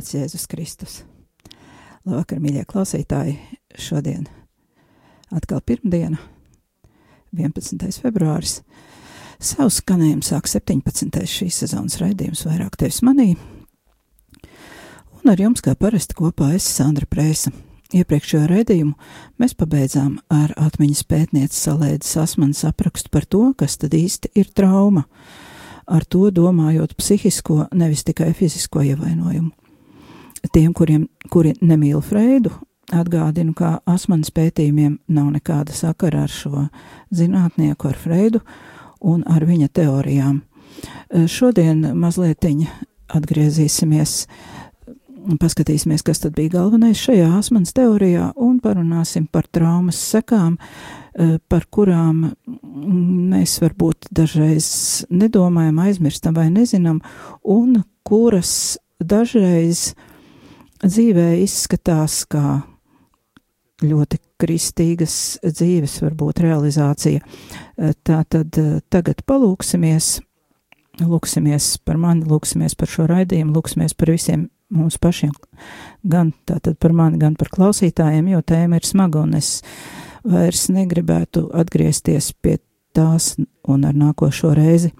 slavēts Jēzus Kristus. Labvakar, mīļie klausītāji! Šodien atkal pirmdiena, 11. februāris. Savu skanējumu sāk 17. šīs sezonas raidījums vairāk tevis manī. Un ar jums, kā parasti, kopā es Sandra Prēsa. Iepriekšējo raidījumu mēs pabeidzām ar atmiņas pētnieces salēdzes asmanas aprakstu par to, kas tad īsti ir trauma, ar to domājot psihisko, nevis tikai fizisko ievainojumu. Tiem, kuriem, kuri nemīl Freidu, atgādinu, ka asmanas pētījumiem nav nekāda sakara ar šo zinātnieku, ar Freidu un ar viņa teorijām. Šodien mazliet atgriezīsimies paskatīsimies, kas tad bija galvenais šajā asmanas teorijā, un parunāsim par traumas sekām, eh, par kurām mēs varbūt dažreiz nedomājam, aizmirstam vai nezinām, un kuras dažreiz dzīvē izskatās kā ļoti kristīgas dzīves, varbūt realizācija. Tā tad eh, tagad palūksimies, lūksimies par mani, lūksimies par šo raidījumu, lūksimies par visiem mums pašiem, gan tātad par mani, gan par klausītājiem, jo tēma ir smaga un es vairs negribētu atgriezties pie tās un ar nākošo reizi.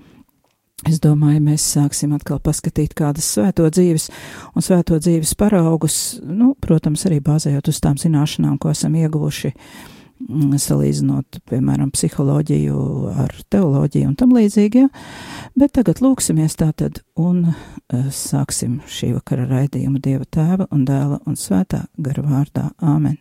Es domāju, mēs sāksim atkal paskatīt kādas svēto dzīves un svēto dzīves paraugus, nu, protams, arī bāzējot uz tām zināšanām, ko esam ieguvuši mm, salīdzinot, piemēram, psiholoģiju ar teoloģiju un tam līdzīgi, bet tagad lūksimies tātad un uh, sāksim šī vakara raidījumu Dieva tēva un dēla un svētā gara vārdā. Āmen.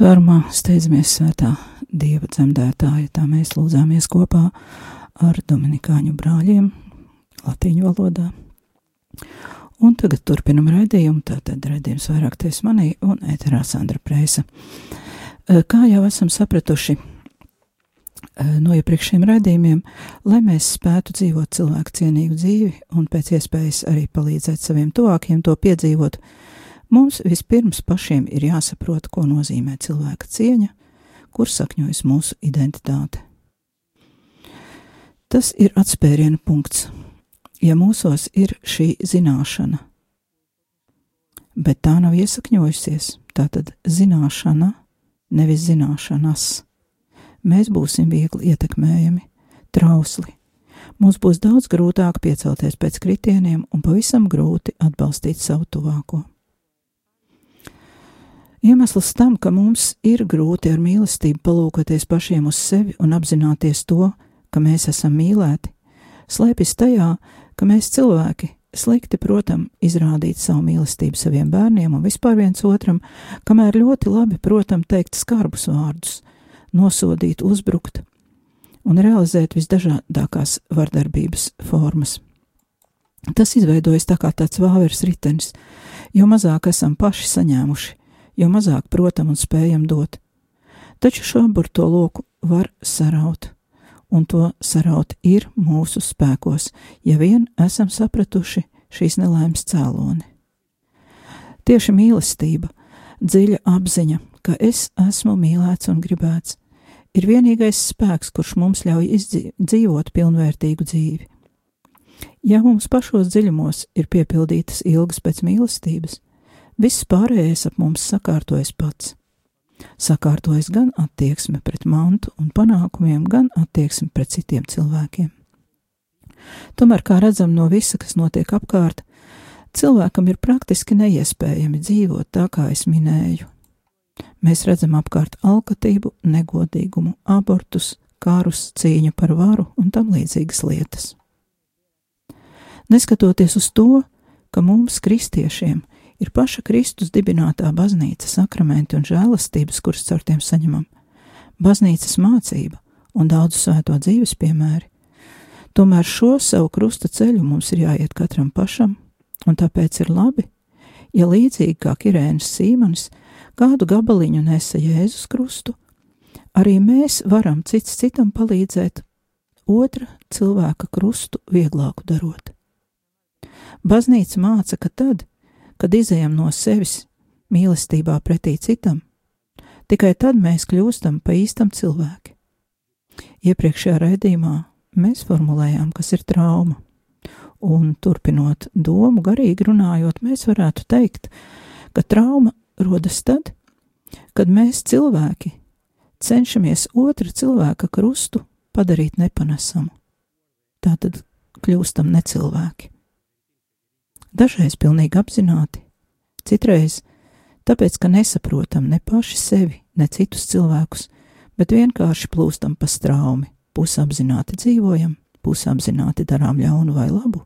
tavā patvērumā steidzamies svētā dieva dzemdētāja, tā mēs lūdzāmies kopā ar Dominikāņu brāļiem latīņu valodā. Un tagad turpinam raidījumu, tātad raidījums vairāk ties manī un ēterā Sandra Prēsa. Eh, Kā jau esam sapratuši eh, no iepriekšējiem raidījumiem, lai mēs spētu dzīvot cilvēku cienīgu dzīvi un pēc iespējas arī palīdzēt saviem tuvākiem to piedzīvot, Mums vispirms pašiem ir jāsaprot, ko nozīmē cilvēka cieņa, kur sakņojas mūsu identitāte. Tas ir atspēriena punkts, ja mūsos ir šī zināšana, bet tā nav iesakņojusies, tā tad zināšana, nevis zināšanas. Mēs būsim viegli ietekmējami, trausli. Mums būs daudz grūtāk piecelties pēc kritieniem un pavisam grūti atbalstīt savu tuvāko. Iemesls tam, ka mums ir grūti ar mīlestību palūkoties pašiem uz sevi un apzināties to, ka mēs esam mīlēti, slēpjas tajā, ka mēs cilvēki slikti, protams, izrādīt savu mīlestību saviem bērniem un vispār viens otram, kamēr ļoti labi, protams, teikt skarbus vārdus, nosodīt, uzbrukt, un realizēt visdažādākās vardarbības formas. Tas izveidojas tā kā tāds vāveres ritenis, jo mazāk esam paši saņēmuši, jo mazāk protam un spējam dot. Taču šo aburto loku var saraut, un to saraut ir mūsu spēkos, ja vien esam sapratuši šīs nelaimes cēloni. Tieši mīlestība, dziļa apziņa, ka es esmu mīlēts un gribēts, ir vienīgais spēks, kurš mums ļauj izdzīvot pilnvērtīgu dzīvi. Ja mums pašos dziļumos ir piepildītas ilgas pēc mīlestības, viss pārējais ap mums sakārtojas pats. Sakārtojas gan attieksme pret mantu un panākumiem, gan attieksme pret citiem cilvēkiem. Tomēr, kā redzam no visa, kas notiek apkārt, cilvēkam ir praktiski neiespējami dzīvot tā, kā es minēju, Mēs redzam apkārt alkatību, negodīgumu, abortus, kārus, cīņu par varu un tam līdzīgas lietas. Neskatoties uz to, ka mums, kristiešiem, ir paša Kristus dibinātā baznīca, sakramenti un žēlastības, kuras caur tiem saņemam, baznīcas mācība un daudzu svēto dzīves piemēri, tomēr šo savu krusta ceļu mums ir jāiet katram pašam, un tāpēc ir labi, ja līdzīgi kā Kirēnas Sīmanis, kādu gabaliņu nesa Jēzus Krustu, arī mēs varam cits citam palīdzēt otra cilvēka krustu vieglāku darot. Baznīca māca, ka tad, kad izējam no sevis mīlestībā pretī citam, tikai tad mēs kļūstam pa īstam cilvēki. Iepriekšējā raidījumā mēs formulējām, kas ir trauma, un turpinot domu, garīgi runājot, mēs varētu teikt, ka trauma rodas tad, kad mēs cilvēki cenšamies otra cilvēka krustu padarīt nepanesamu. Tā tad kļūstam necilvēki. Dažreiz pilnīgi apzināti, citreiz tāpēc, ka nesaprotam ne paši sevi, ne citus cilvēkus, bet vienkārši plūstam pa straumi, pusapzināti dzīvojam, pusapzināti darām ļaunu vai labu,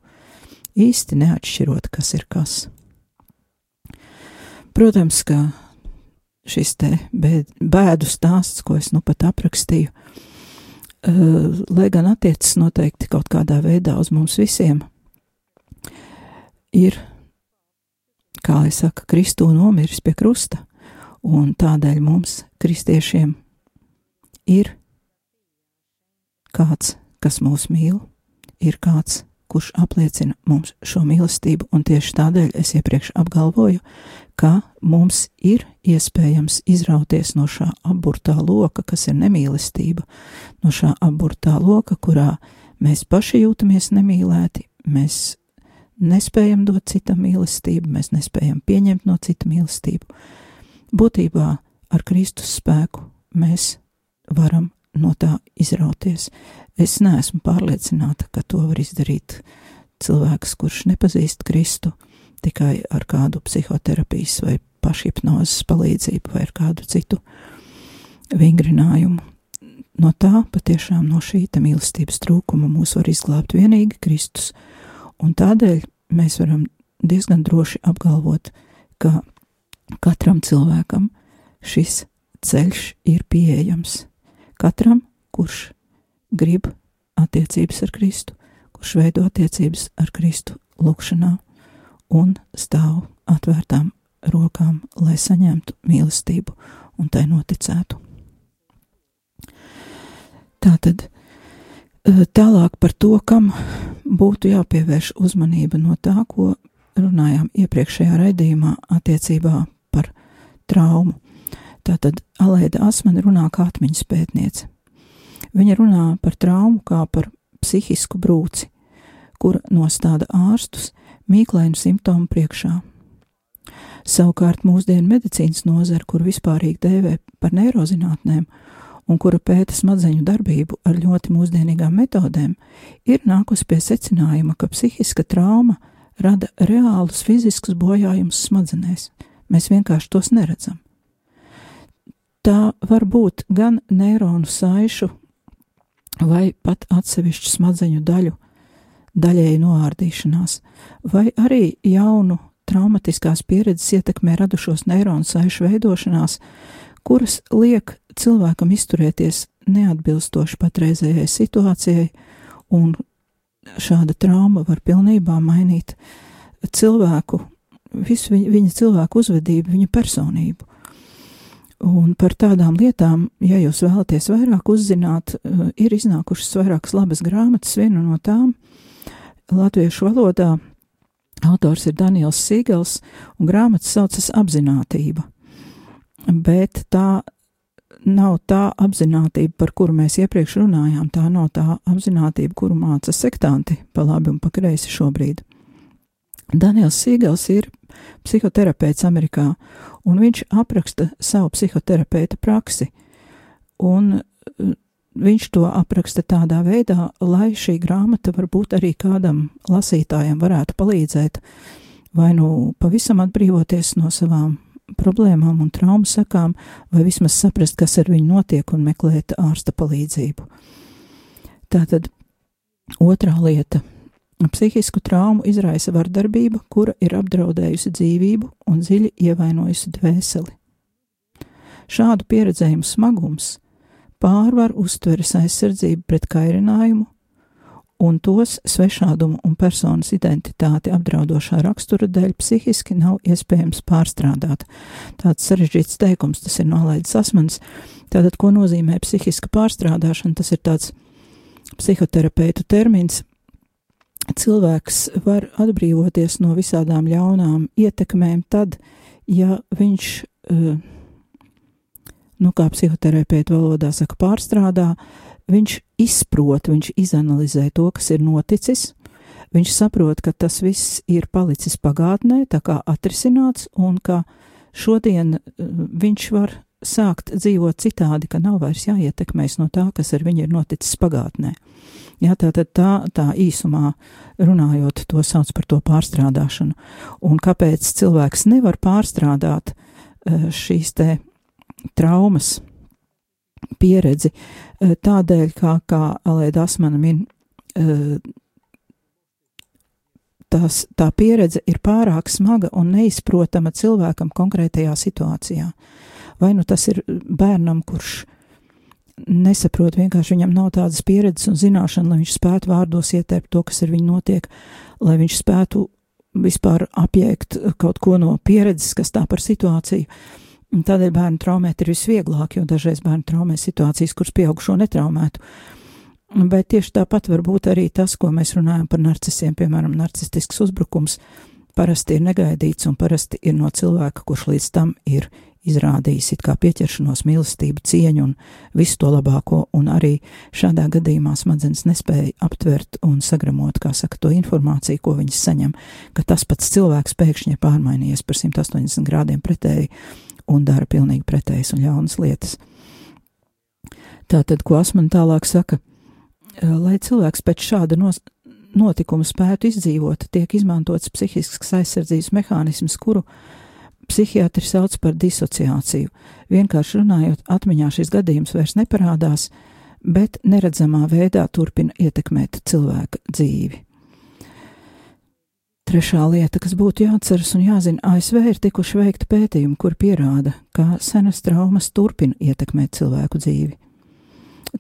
īsti neatšķirot, kas ir kas. Protams, ka šis te bēdu stāsts, ko es nu pat aprakstīju, uh, lai gan attiecas noteikti kaut kādā veidā uz mums visiem, ir, kā lai saka, Kristū nomiris pie krusta, un tādēļ mums, kristiešiem, ir kāds, kas mūs mīl, ir kāds, kurš apliecina mums šo mīlestību, un tieši tādēļ es iepriekš apgalvoju, ka mums ir iespējams izrauties no šā aburtā loka, kas ir nemīlestība, no šā aburtā loka, kurā mēs paši jūtamies nemīlēti, mēs nespējam dot citam mīlestību, mēs nespējam pieņemt no cita mīlestību. Būtībā ar Kristus spēku mēs varam no tā izrauties. Es neesmu pārliecināta, ka to var izdarīt cilvēks, kurš nepazīst Kristu tikai ar kādu psihoterapijas vai pašhipnozes palīdzību vai ar kādu citu vingrinājumu. No tā patiešām no šī mīlestības trūkuma mūs var izglābt vienīgi Kristus, un tādēļ mēs varam diezgan droši apgalvot, ka katram cilvēkam šis ceļš ir pieejams. Katram, kurš grib attiecības ar Kristu, kurš veido attiecības ar Kristu lūkšanā un stāv atvērtām rokām, lai saņemtu mīlestību un tai noticētu. Tātad eh, tālāk par to, kam būtu jāpievērš uzmanība no tā, ko runājām iepriekšējā raidījumā attiecībā par traumu. Tātad Alēda Asmane runā kā atmiņas pētniece. Viņa runā par traumu kā par psihisku brūci, kur nostāda ārstus mīklainu simptomu priekšā. Savukārt mūsdienu medicīnas nozara, kur vispārīgi dēvē par neirozinātnēm un kura pēta smadzeņu darbību ar ļoti mūsdienīgām metodēm, ir nākusi pie secinājuma, ka psihiska trauma rada reālus fiziskus bojājumus smadzenēs. Mēs vienkārši tos neredzam. Tā var būt gan neironu saišu vai pat atsevišķu smadzeņu daļu daļēji noārdīšanās, vai arī jaunu traumatiskās pieredzes ietekmē radušos neironu saišu veidošanās, kuras liek cilvēkam izturēties neatbilstoši patreizējai situācijai, un šāda trauma var pilnībā mainīt cilvēku, visu viņa, viņa cilvēku uzvedību, viņa personību. Un par tādām lietām, ja jūs vēlaties vairāk uzzināt, eh, ir iznākušas vairākas labas grāmatas. Viena no tām latviešu valodā autors ir Daniels Sīgels, un grāmatas saucas Apzinātība. Bet tā nav tā apziņotība, par kuru mēs iepriekš runājām. Tā nav tā apziņotība, kuru māca sektanti pa labi un pa kreisi šobrīd. Daniels Sīgels ir psihoterapeits Amerikā, un viņš apraksta savu psihoterapeita praksi. Un uh, viņš to apraksta tādā veidā, lai šī grāmata varbūt arī kādam lasītājam varētu palīdzēt, vai nu pavisam atbrīvoties no savām problēmām un traumu sekām, vai vismaz saprast, kas ar viņu notiek un meklēt ārsta palīdzību. Tātad otrā lieta Psihisku traumu izraisa vardarbība, kura ir apdraudējusi dzīvību un dziļi ievainojusi dvēseli. Šādu pieredzējumu smagums pārvar uztveres aizsardzību pret kairinājumu un tos svešādumu un personas identitāti apdraudošā rakstura dēļ psihiski nav iespējams pārstrādāt. Tāds sarežģīts teikums, tas ir nolaidis asmens. Tātad, ko nozīmē psihiska pārstrādāšana? Tas ir tāds psihoterapeitu termins, cilvēks var atbrīvoties no visādām ļaunām ietekmēm tad, ja viņš, eh, nu, kā psihoterapeita valodā saka, pārstrādā, viņš izprot, viņš izanalizē to, kas ir noticis, viņš saprot, ka tas viss ir palicis pagātnē, tā kā atrisināts, un ka šodien eh, viņš var sākt dzīvot citādi, ka nav vairs jāietekmēs no tā, kas ar viņu ir noticis pagātnē. Jā, tā tad tā, tā īsumā runājot, to sauc par to pārstrādāšanu. Un kāpēc cilvēks nevar pārstrādāt eh, šīs te traumas pieredzi? Eh, tādēļ, kā, kā Alēda Asmana min, eh, tās, tā pieredze ir pārāk smaga un neizprotama cilvēkam konkrētajā situācijā. Vai nu tas ir bērnam, kurš nesaprot, vienkārši viņam nav tādas pieredzes un zināšana, lai viņš spētu vārdos ietērpt to, kas ar viņu notiek, lai viņš spētu vispār apjēgt kaut ko no pieredzes, kas tā par situāciju. Un tādēļ bērnu traumēt ir visvieglāk, jo dažreiz bērnu traumē situācijas, kuras pieaugušo netraumētu. Bet tieši tāpat var būt arī tas, ko mēs runājam par narcisiem, piemēram, narcistisks uzbrukums, parasti ir negaidīts un parasti ir no cilvēka, kurš līdz tam ir izrādījis it kā pieķeršanos, mīlestību, cieņu un visu to labāko, un arī šādā gadījumā smadzenes nespēja aptvert un sagramot, kā saka, to informāciju, ko viņas saņem, ka tas pats cilvēks pēkšņi ir pārmainījies par 180 grādiem pretēji un dara pilnīgi pretējas un ļaunas lietas. Tātad, ko Asman tālāk saka, lai cilvēks pēc šāda nos, notikuma spētu izdzīvot, tiek izmantots psihisks aizsardzības mehānisms, kuru psihiatri sauc par disociāciju. Vienkārši runājot, atmiņā šis gadījums vairs neparādās, bet neredzamā veidā turpina ietekmēt cilvēka dzīvi. Trešā lieta, kas būtu jāatceras un jāzina, ASV ir tikuši veikti pētījumi, kur pierāda, ka senas traumas turpina ietekmēt cilvēku dzīvi.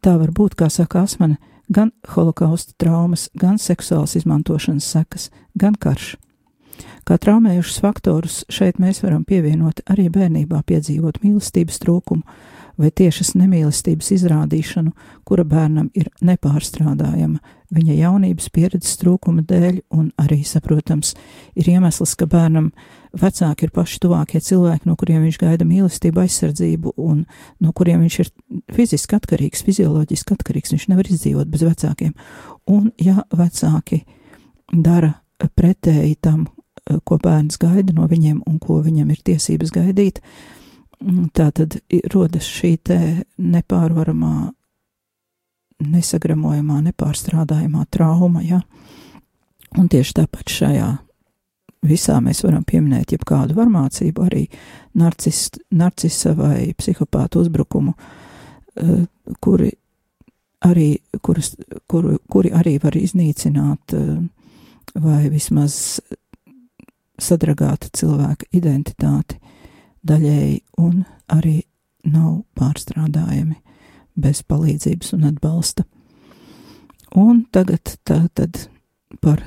Tā var būt, kā saka Asmane, gan holokausta traumas, gan seksuālas izmantošanas sekas, gan karš. Kā traumējušus faktorus šeit mēs varam pievienot arī bērnībā piedzīvot mīlestības trūkumu vai tiešas nemīlestības izrādīšanu, kura bērnam ir nepārstrādājama viņa jaunības pieredzes trūkuma dēļ, un arī, saprotams, ir iemesls, ka bērnam vecāki ir paši tuvākie cilvēki, no kuriem viņš gaida mīlestību, aizsardzību, un no kuriem viņš ir fiziski atkarīgs, fizioloģiski atkarīgs, viņš nevar izdzīvot bez vecākiem. Un, ja vecāki dara pretēji tam, ko bērns gaida no viņiem un ko viņam ir tiesības gaidīt. Mm, tā tad rodas šī nepārvaramā, nesagramojamā, nepārstrādājamā trauma, ja? Un tieši tāpat šajā visā mēs varam pieminēt jebkādu varmācību, arī narcis, narcisa vai psihopātu uzbrukumu, eh, kuri arī, kuras, kuri, kuri arī var iznīcināt eh, vai vismaz sadragāta cilvēka identitāti daļēji un arī nav pārstrādājami, bez palīdzības un atbalsta. Un tagad tā tad par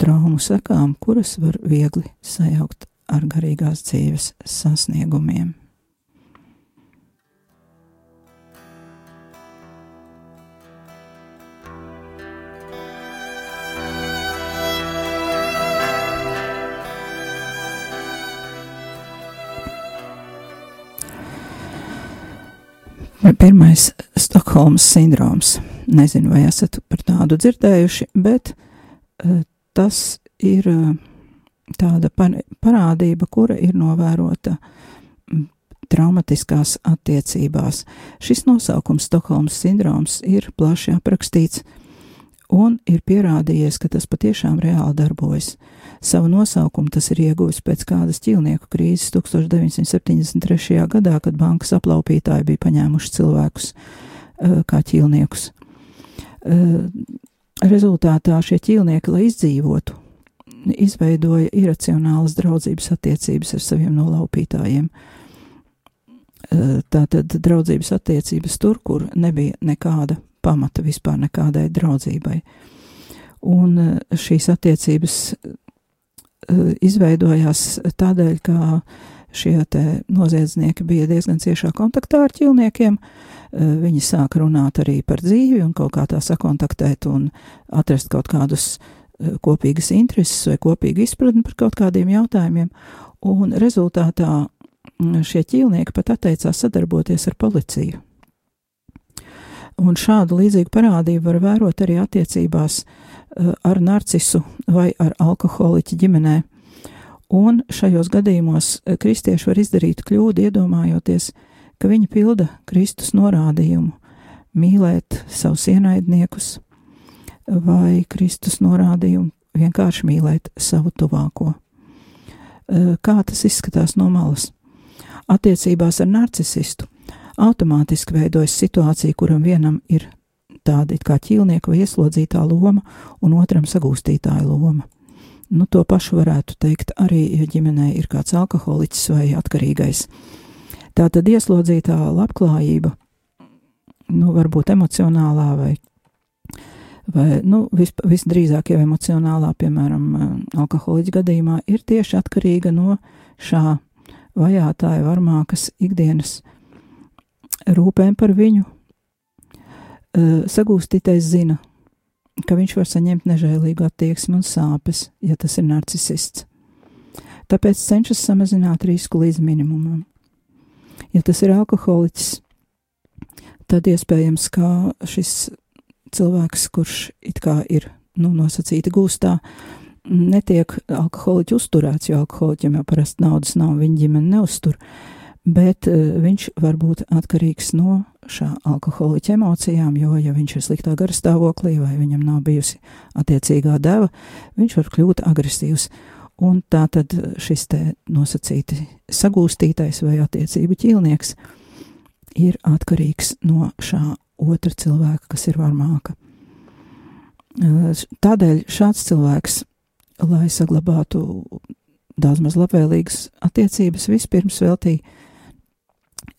traumu sekām, kuras var viegli sajaukt ar garīgās dzīves sasniegumiem. Pirmais - Stokholmas sindroms. Nezinu, vai esat par tādu dzirdējuši, bet uh, tas ir uh, tāda parādība, kura ir novērota traumatiskās attiecībās. Šis nosaukums, Stokholmas sindroms, ir plaši aprakstīts un ir pierādījies, ka tas patiešām reāli darbojas. Savu nosaukumu tas ir ieguvis pēc kādas ķīlnieku krīzes 1973. gadā, kad bankas aplaupītāji bija paņēmuši cilvēkus uh, kā ķīlniekus. Uh, rezultātā šie ķīlnieki, lai izdzīvotu, izveidoja iracionālas draudzības attiecības ar saviem nolaupītājiem. Uh, tātad draudzības attiecības tur, kur nebija nekāda pamata vispār nekādai draudzībai. Un šīs attiecības Eh, izveidojās tādēļ, ka šie noziedznieki bija diezgan ciešā kontaktā ar ķilniekiem. Eh, viņi sāka runāt arī par dzīvi un kaut kā tā sakontaktēt un atrast kaut kādus eh, kopīgas intereses vai kopīgu izpratni par kaut kādiem jautājumiem. Un rezultātā mm, šie ķīlnieki pat atteicās sadarboties ar policiju. Un šādu līdzīgu parādību var vērot arī attiecībās uh, Eh, ar narcisu vai ar alkoholiķu ģimenē. Un šajos gadījumos eh, kristieši var izdarīt kļūdu, iedomājoties, ka viņi pilda Kristus norādījumu mīlēt savus ienaidniekus, vai Kristus norādījumu vienkārši mīlēt savu tuvāko. Eh, kā tas izskatās no malas? Attiecībās ar narcisistu automātiski veidojas situācija, kuram vienam ir tāda it kā ķīlnieka vai ieslodzītā loma, un otram sagūstītāja loma. Nu, to pašu varētu teikt arī, ja ģimenē ir kāds alkoholiķis vai atkarīgais. Tā tad ieslodzītā labklājība, nu, varbūt emocionālā vai, vai nu, vis, visdrīzāk jau emocionālā, piemēram, alkoholiķa gadījumā, ir tieši atkarīga no šā vajātāja varmākas ikdienas rūpēm par viņu, sagūstītais zina, ka viņš var saņemt nežēlīgu attieksmi un sāpes, ja tas ir narcisists. Tāpēc cenšas samazināt risku līdz minimumam. Ja tas ir alkoholiķis, tad iespējams, ka šis cilvēks, kurš it kā ir nu, nosacīti gūstā, netiek alkoholiķi uzturēts, jo alkoholiķiem jau parasti naudas nav, viņa ģimene neuztur. Bet uh, viņš var būt atkarīgs no šā alkoholiķa emocijām, jo, ja viņš ir sliktā gara stāvoklī vai viņam nav bijusi attiecīgā deva, viņš var kļūt agresīvs. Un tā tad šis te nosacīti sagūstītais vai attiecību ķīlnieks ir atkarīgs no šā otra cilvēka, kas ir varmāka. Tādēļ šāds cilvēks, lai saglabātu daudz maz labvēlīgas attiecības, vispirms veltīja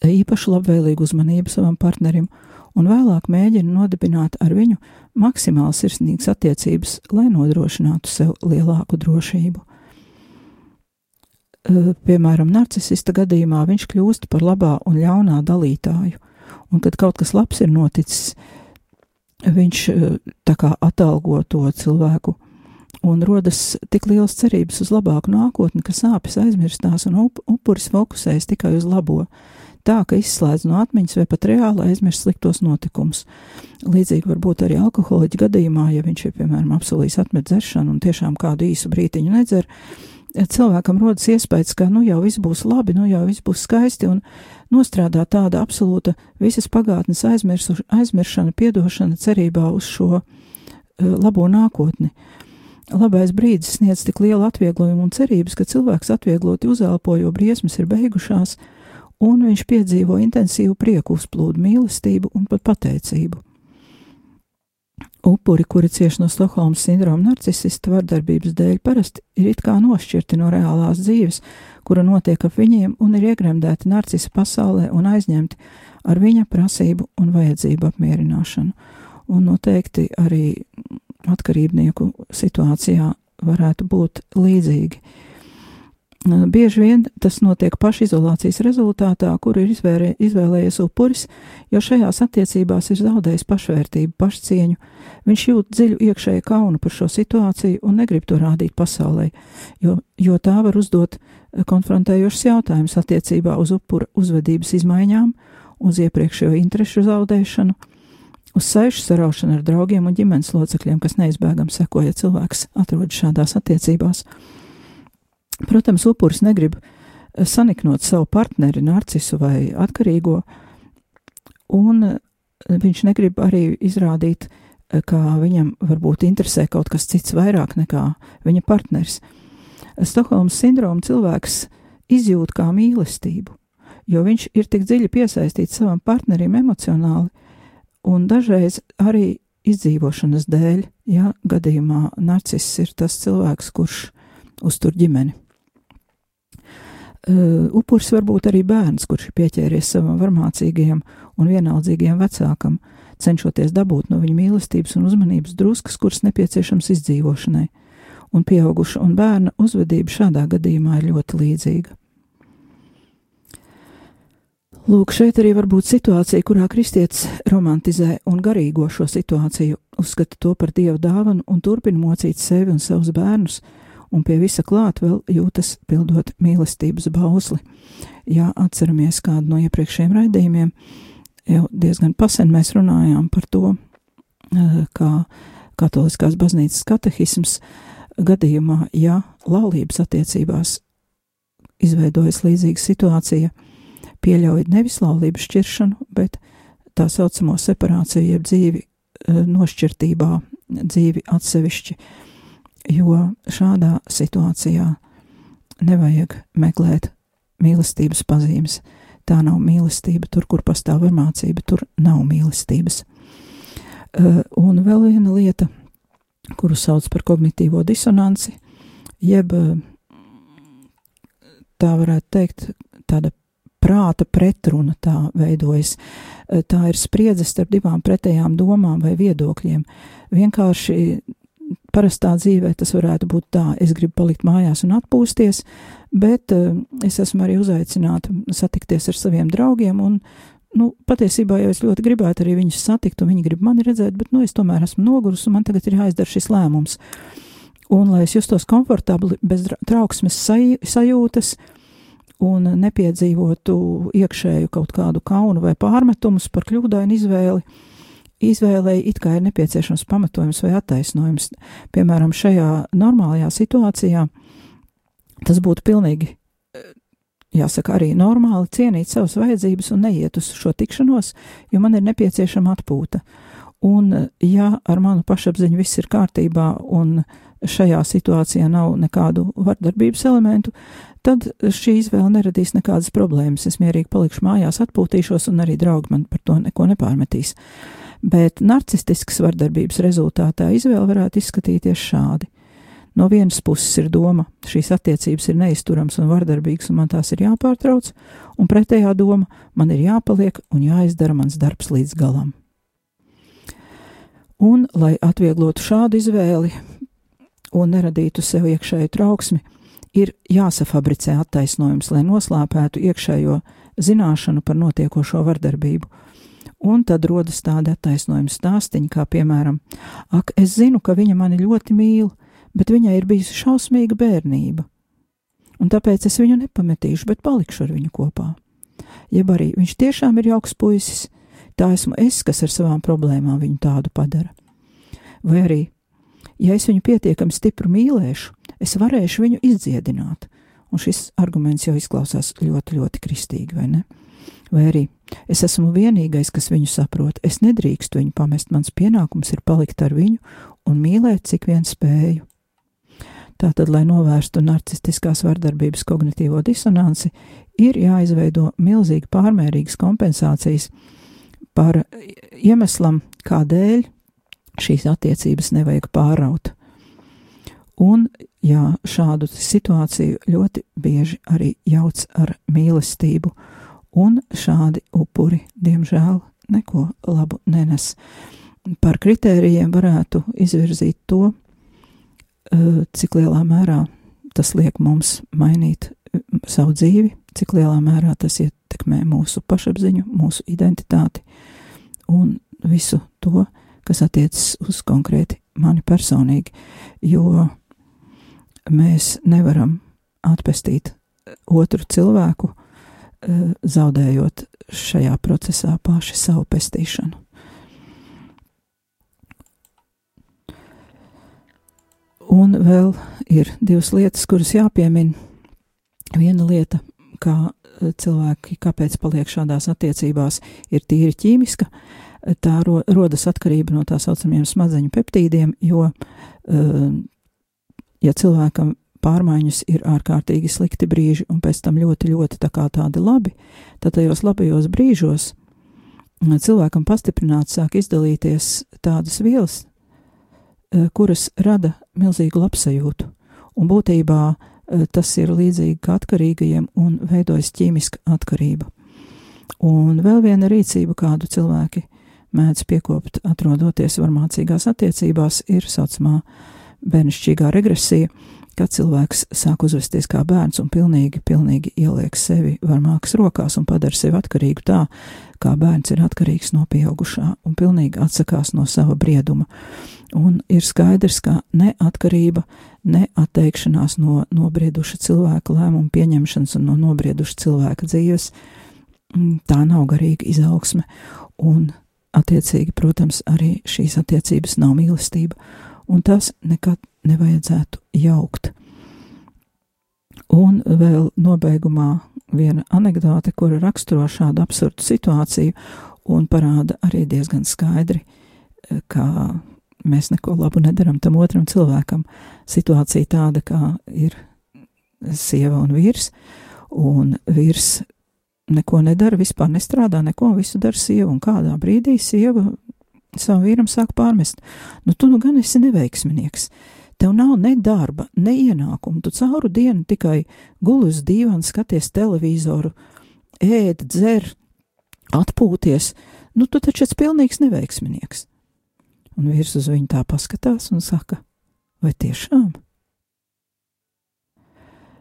īpašu labvēlīgu uzmanību savam partnerim, un vēlāk mēģina nodibināt ar viņu maksimāli sirsnīgas attiecības, lai nodrošinātu sev lielāku drošību. Piemēram, narcisista gadījumā viņš kļūst par labā un ļaunā dalītāju, un kad kaut kas labs ir noticis, viņš tā kā atalgo to cilvēku, un rodas tik liels cerības uz labāku nākotni, ka sāpes aizmirstās un up upuris fokusējas tikai uz labo tā, ka izslēdz no atmiņas vai pat reāli aizmirst sliktos notikumus. Līdzīgi var būt arī alkoholiķa gadījumā, ja viņš ir, piemēram, apsolījis atmet dzeršanu un tiešām kādu īsu brītiņu nedzer, cilvēkam rodas iespējas, ka nu jau viss būs labi, nu jau viss būs skaisti un nostrādā tāda absolūta visas pagātnes aizmiršana, piedošana cerībā uz šo uh, labo nākotni. Labais brīdis sniedz tik lielu atvieglojumu un cerības, ka cilvēks atviegloti uzelpo, jo briesmas ir beigušās, uh, un viņš piedzīvo intensīvu prieku uzplūdu, mīlestību un pat pateicību. upuri, kuri cieši no Stokholmas sindroma narcisista vardarbības dēļ, parasti ir it kā nošķirti no reālās dzīves, kura notiek ap viņiem, un ir iegremdēti narcisa pasaulē un aizņemti ar viņa prasību un vajadzību apmierināšanu. Un noteikti arī atkarībnieku situācijā varētu būt līdzīgi. Bieži vien tas notiek pašizolācijas rezultātā, kur ir izvērē, izvēlējies upuris, jo šajās attiecībās ir zaudējis pašvērtību, pašcieņu. Viņš jūt dziļu iekšēju kaunu par šo situāciju un negrib to rādīt pasaulē, jo, jo tā var uzdot konfrontējošs jautājums attiecībā uz upura uzvedības izmaiņām, uz iepriekšējo interešu zaudēšanu, uz saišu saraušanu ar draugiem un ģimenes locekļiem, kas neizbēgami sekoja cilvēks atrodas šādās attiecībās. Protams, upuris negrib eh, saniknot savu partneri, narcisu vai atkarīgo, un eh, viņš negrib arī izrādīt, eh, ka viņam varbūt interesē kaut kas cits vairāk nekā viņa partneris. Stokholmas sindroma cilvēks izjūt kā mīlestību, jo viņš ir tik dziļi piesaistīts savam partnerim emocionāli, un dažreiz arī izdzīvošanas dēļ, ja gadījumā narciss ir tas cilvēks, kurš uztur ģimeni. Uh, upuris var būt arī bērns, kurš ir pieķēries savam varmācīgajam un vienaldzīgajam vecākam, cenšoties dabūt no viņa mīlestības un uzmanības druskas, kuras nepieciešams izdzīvošanai, un pieauguša un bērna uzvedība šādā gadījumā ir ļoti līdzīga. Lūk, šeit arī var būt situācija, kurā kristietis romantizē un garīgo šo situāciju, uzskata to par dievu dāvanu un turpina mocīt sevi un savus bērnus, un pie visa klāt vēl jūtas pildot mīlestības bausli. Ja atceramies kādu no iepriekšējiem raidījumiem, jau diezgan pasen mēs runājām par to, eh, kā katoliskās baznīcas katehisms gadījumā, ja laulības attiecībās izveidojas līdzīga situācija, pieļauj nevis laulības šķiršanu, bet tā saucamo separāciju, jeb dzīvi eh, nošķirtībā, dzīvi atsevišķi jo šādā situācijā nevajag meklēt mīlestības pazīmes. Tā nav mīlestība, tur, kur pastāv varmācība, tur nav mīlestības. Uh, un vēl viena lieta, kuru sauc par kognitīvo disonanci, jeb uh, tā varētu teikt, tāda prāta pretruna tā veidojas. Uh, tā ir spriedze starp divām pretējām domām vai viedokļiem. Vienkārši parastā dzīvē tas varētu būt tā, es gribu palikt mājās un atpūsties, bet uh, es esmu arī uzaicināta satikties ar saviem draugiem, un, nu, patiesībā jau es ļoti gribētu arī viņus satikt, un viņi grib mani redzēt, bet, nu, es tomēr esmu nogurus, un man tagad ir jāizdara šis lēmums. Un, lai es justos komfortabli, bez trauksmes saj, sajūtas, un nepiedzīvotu iekšēju kaut kādu kaunu vai pārmetumus par kļūdainu izvēli, izvēlei it kā ir nepieciešams pamatojums vai attaisnojums. Piemēram, šajā normālajā situācijā tas būtu pilnīgi, jāsaka, arī normāli cienīt savas vajadzības un neiet uz šo tikšanos, jo man ir nepieciešama atpūta. Un, ja ar manu pašapziņu viss ir kārtībā un šajā situācijā nav nekādu vardarbības elementu, tad šī izvēle neradīs nekādas problēmas. Es mierīgi palikšu mājās, atpūtīšos, un arī draugi man par to neko nepārmetīs. Uh, bet narcistiskas vardarbības rezultātā izvēle varētu izskatīties šādi. No vienas puses ir doma, šīs attiecības ir neizturams un vardarbīgas, un man tās ir jāpārtrauc, un pretējā doma, man ir jāpaliek un jāizdara mans darbs līdz galam. Un, lai atvieglotu šādu izvēli un neradītu sev iekšēju trauksmi, ir jāsafabricē attaisnojums, lai noslēpētu iekšējo zināšanu par notiekošo vardarbību Un tad rodas tādi attaisnojumi stāstiņi, kā piemēram, ak, es zinu, ka viņa mani ļoti mīl, bet viņai ir bijusi šausmīga bērnība. Un tāpēc es viņu nepametīšu, bet palikšu ar viņu kopā. Jeb arī viņš tiešām ir jauks puisis, tā esmu es, kas ar savām problēmām viņu tādu padara. Vai arī, ja es viņu pietiekami stipri mīlēšu, es varēšu viņu izdziedināt. Un šis arguments jau izklausās ļoti, ļoti kristīgi, vai ne? Vai arī es esmu vienīgais, kas viņu saprot, es nedrīkstu viņu pamest, mans pienākums ir palikt ar viņu un mīlēt, cik vien spēju. Tātad, lai novērstu narcistiskās vardarbības kognitīvo disonanci, ir jāizveido milzīgi pārmērīgas kompensācijas par iemeslam, kādēļ šīs attiecības nevajag pāraut. Un, jā, šādu situāciju ļoti bieži arī jauc ar mīlestību, un šādi upuri, diemžēl, neko labu nenes. Par kritērijiem varētu izvirzīt to, eh, cik lielā mērā tas liek mums mainīt eh, savu dzīvi, cik lielā mērā tas ietekmē mūsu pašapziņu, mūsu identitāti un visu to, kas attiecas uz konkrēti mani personīgi, jo mēs nevaram atpestīt otru cilvēku, eh, zaudējot šajā procesā paši savu pestīšanu. Un vēl ir divas lietas, kuras jāpiemina. Viena lieta, kā eh, cilvēki, kāpēc paliek šādās attiecībās, ir tīri ķīmiska. Tā ro, rodas atkarība no tā saucamiem smadzeņu peptīdiem, jo, eh, ja cilvēkam pārmaiņas ir ārkārtīgi slikti brīži, un pēc tam ļoti, ļoti tā kā tādi labi, tad tajos labajos brīžos mm, cilvēkam pastiprināti sāk izdalīties tādas vielas, eh, kuras rada milzīgu labsajūtu. Un būtībā eh, tas ir līdzīgi kā atkarīgajiem un veidojas ķīmiska atkarība. Un vēl viena rīcība, kādu cilvēki mēdz piekopt, atrodoties varmācīgās attiecībās, ir saucamā bērnišķīgā regresija, kad cilvēks sāk uzvesties kā bērns un pilnīgi, pilnīgi ieliek sevi varmākas rokās un padara sevi atkarīgu tā, kā bērns ir atkarīgs no pieaugušā un pilnīgi atsakās no sava brieduma. Un ir skaidrs, ka ne atkarība, ne atteikšanās no nobrieduša cilvēka lēmumu pieņemšanas un no nobrieduša cilvēka dzīves, mm, tā nav garīga izaugsme. Un, attiecīgi, protams, arī šīs attiecības nav mīlestība, un tas nekad nevajadzētu jaukt. Un vēl nobeigumā viena anekdote, kura raksturo šādu absurdu situāciju un parāda arī diezgan skaidri, ka mēs neko labu nedaram tam otram cilvēkam. Situācija tāda, kā ir sieva un vīrs, un vīrs neko nedara, vispār nestrādā, neko, visu dara sieva, un kādā brīdī sieva savam vīram sāk pārmest, nu tu nu gan esi neveiksminieks. Tev nav ne darba, ne ienākumu. Tu cauru dienu tikai guli uz dīvāna, skaties televizoru, ēd, dzer, atpūties. Nu, tu taču esi pilnīgs neveiksminieks. Un vīrs uz viņu tā paskatās un saka, vai tiešām?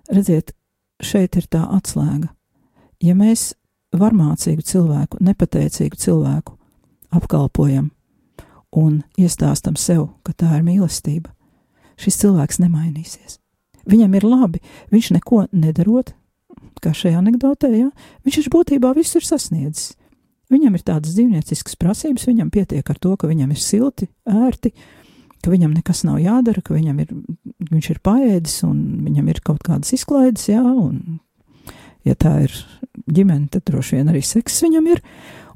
Redziet, šeit ir tā atslēga. Ja mēs varmācīgu cilvēku, nepateicīgu cilvēku apkalpojam un iestāstam sev, ka tā ir mīlestība, šis cilvēks nemainīsies. Viņam ir labi, viņš neko nedarot, kā šajā anekdotē, ja? viņš ir būtībā viss ir sasniedzis. Viņam ir tādas dzīvnieciskas prasības, viņam pietiek ar to, ka viņam ir silti, ērti, ka viņam nekas nav jādara, ka viņam ir, viņš ir paēdis un viņam ir kaut kādas izklaides, jā, un ja tā ir ģimene, tad droši vien arī seks viņam ir.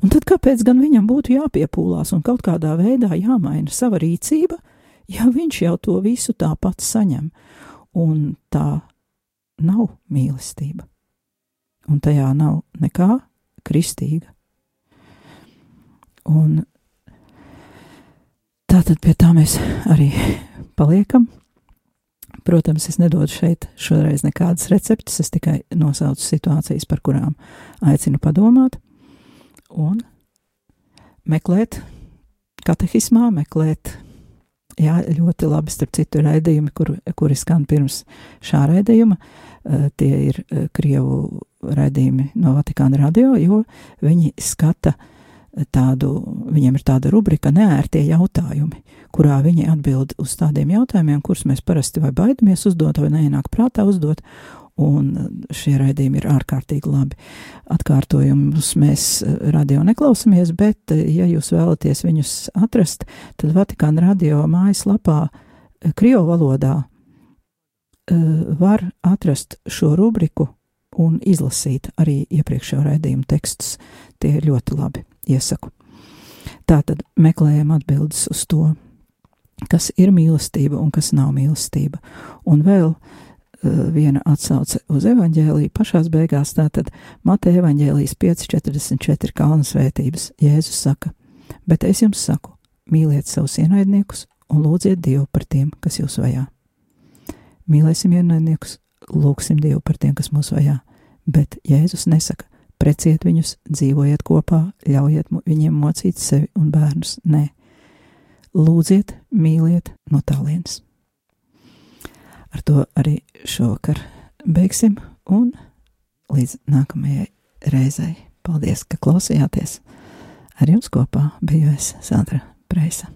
Un tad kāpēc gan viņam būtu jāpiepūlās un kaut kādā veidā jāmaina sava rīcība, ja viņš jau to visu tāpat saņem, un tā nav mīlestība, un tajā nav nekā kristīga. Un tā tad pie tā mēs arī paliekam. Protams, es nedodu šeit šoreiz nekādas receptes, es tikai nosaucu situācijas, par kurām aicinu padomāt un meklēt katehismā, meklēt Jā, ļoti labi, starp citu, raidījumi, kur, kuri skan pirms šā raidījuma, uh, tie ir uh, Krievu raidījumi no Vatikāna radio, jo viņi skata tādu, viņiem ir tāda rubrika neērtie jautājumi, kurā viņi atbild uz tādiem jautājumiem, kurus mēs parasti vai baidamies uzdot, vai neienāk prātā uzdot, un šie raidījumi ir ārkārtīgi labi. Atkārtojumus mēs eh, radio neklausāmies, bet, eh, ja jūs vēlaties viņus atrast, tad Vatikāna radio mājaslapā Krievu valodā var atrast šo rubriku un izlasīt arī iepriekšējo raidījumu tekstus. Tie ir ļoti labi, iesaku. Tātad meklējam atbildes uz to, kas ir mīlestība un kas nav mīlestība. Un vēl uh, viena atsauce uz evaņģēlīju pašās beigās, tātad Mateja evaņģēlijas 5.44 kalnu svētības. Jēzus saka, bet es jums saku, mīliet savus ienaidniekus un lūdziet Dievu par tiem, kas jūs vajā. Mīlēsim ienaidniekus, lūgsim Dievu par tiem, kas mūs vajā, bet Jēzus nesaka, preciet viņus, dzīvojiet kopā, ļaujiet viņiem mocīt sevi un bērnus. Nē, lūdziet, mīliet no tālienes. Ar to arī šovakar beigsim un līdz nākamajai reizei. Paldies, ka klausījāties! Ar jums kopā biju es Sandra Preisa.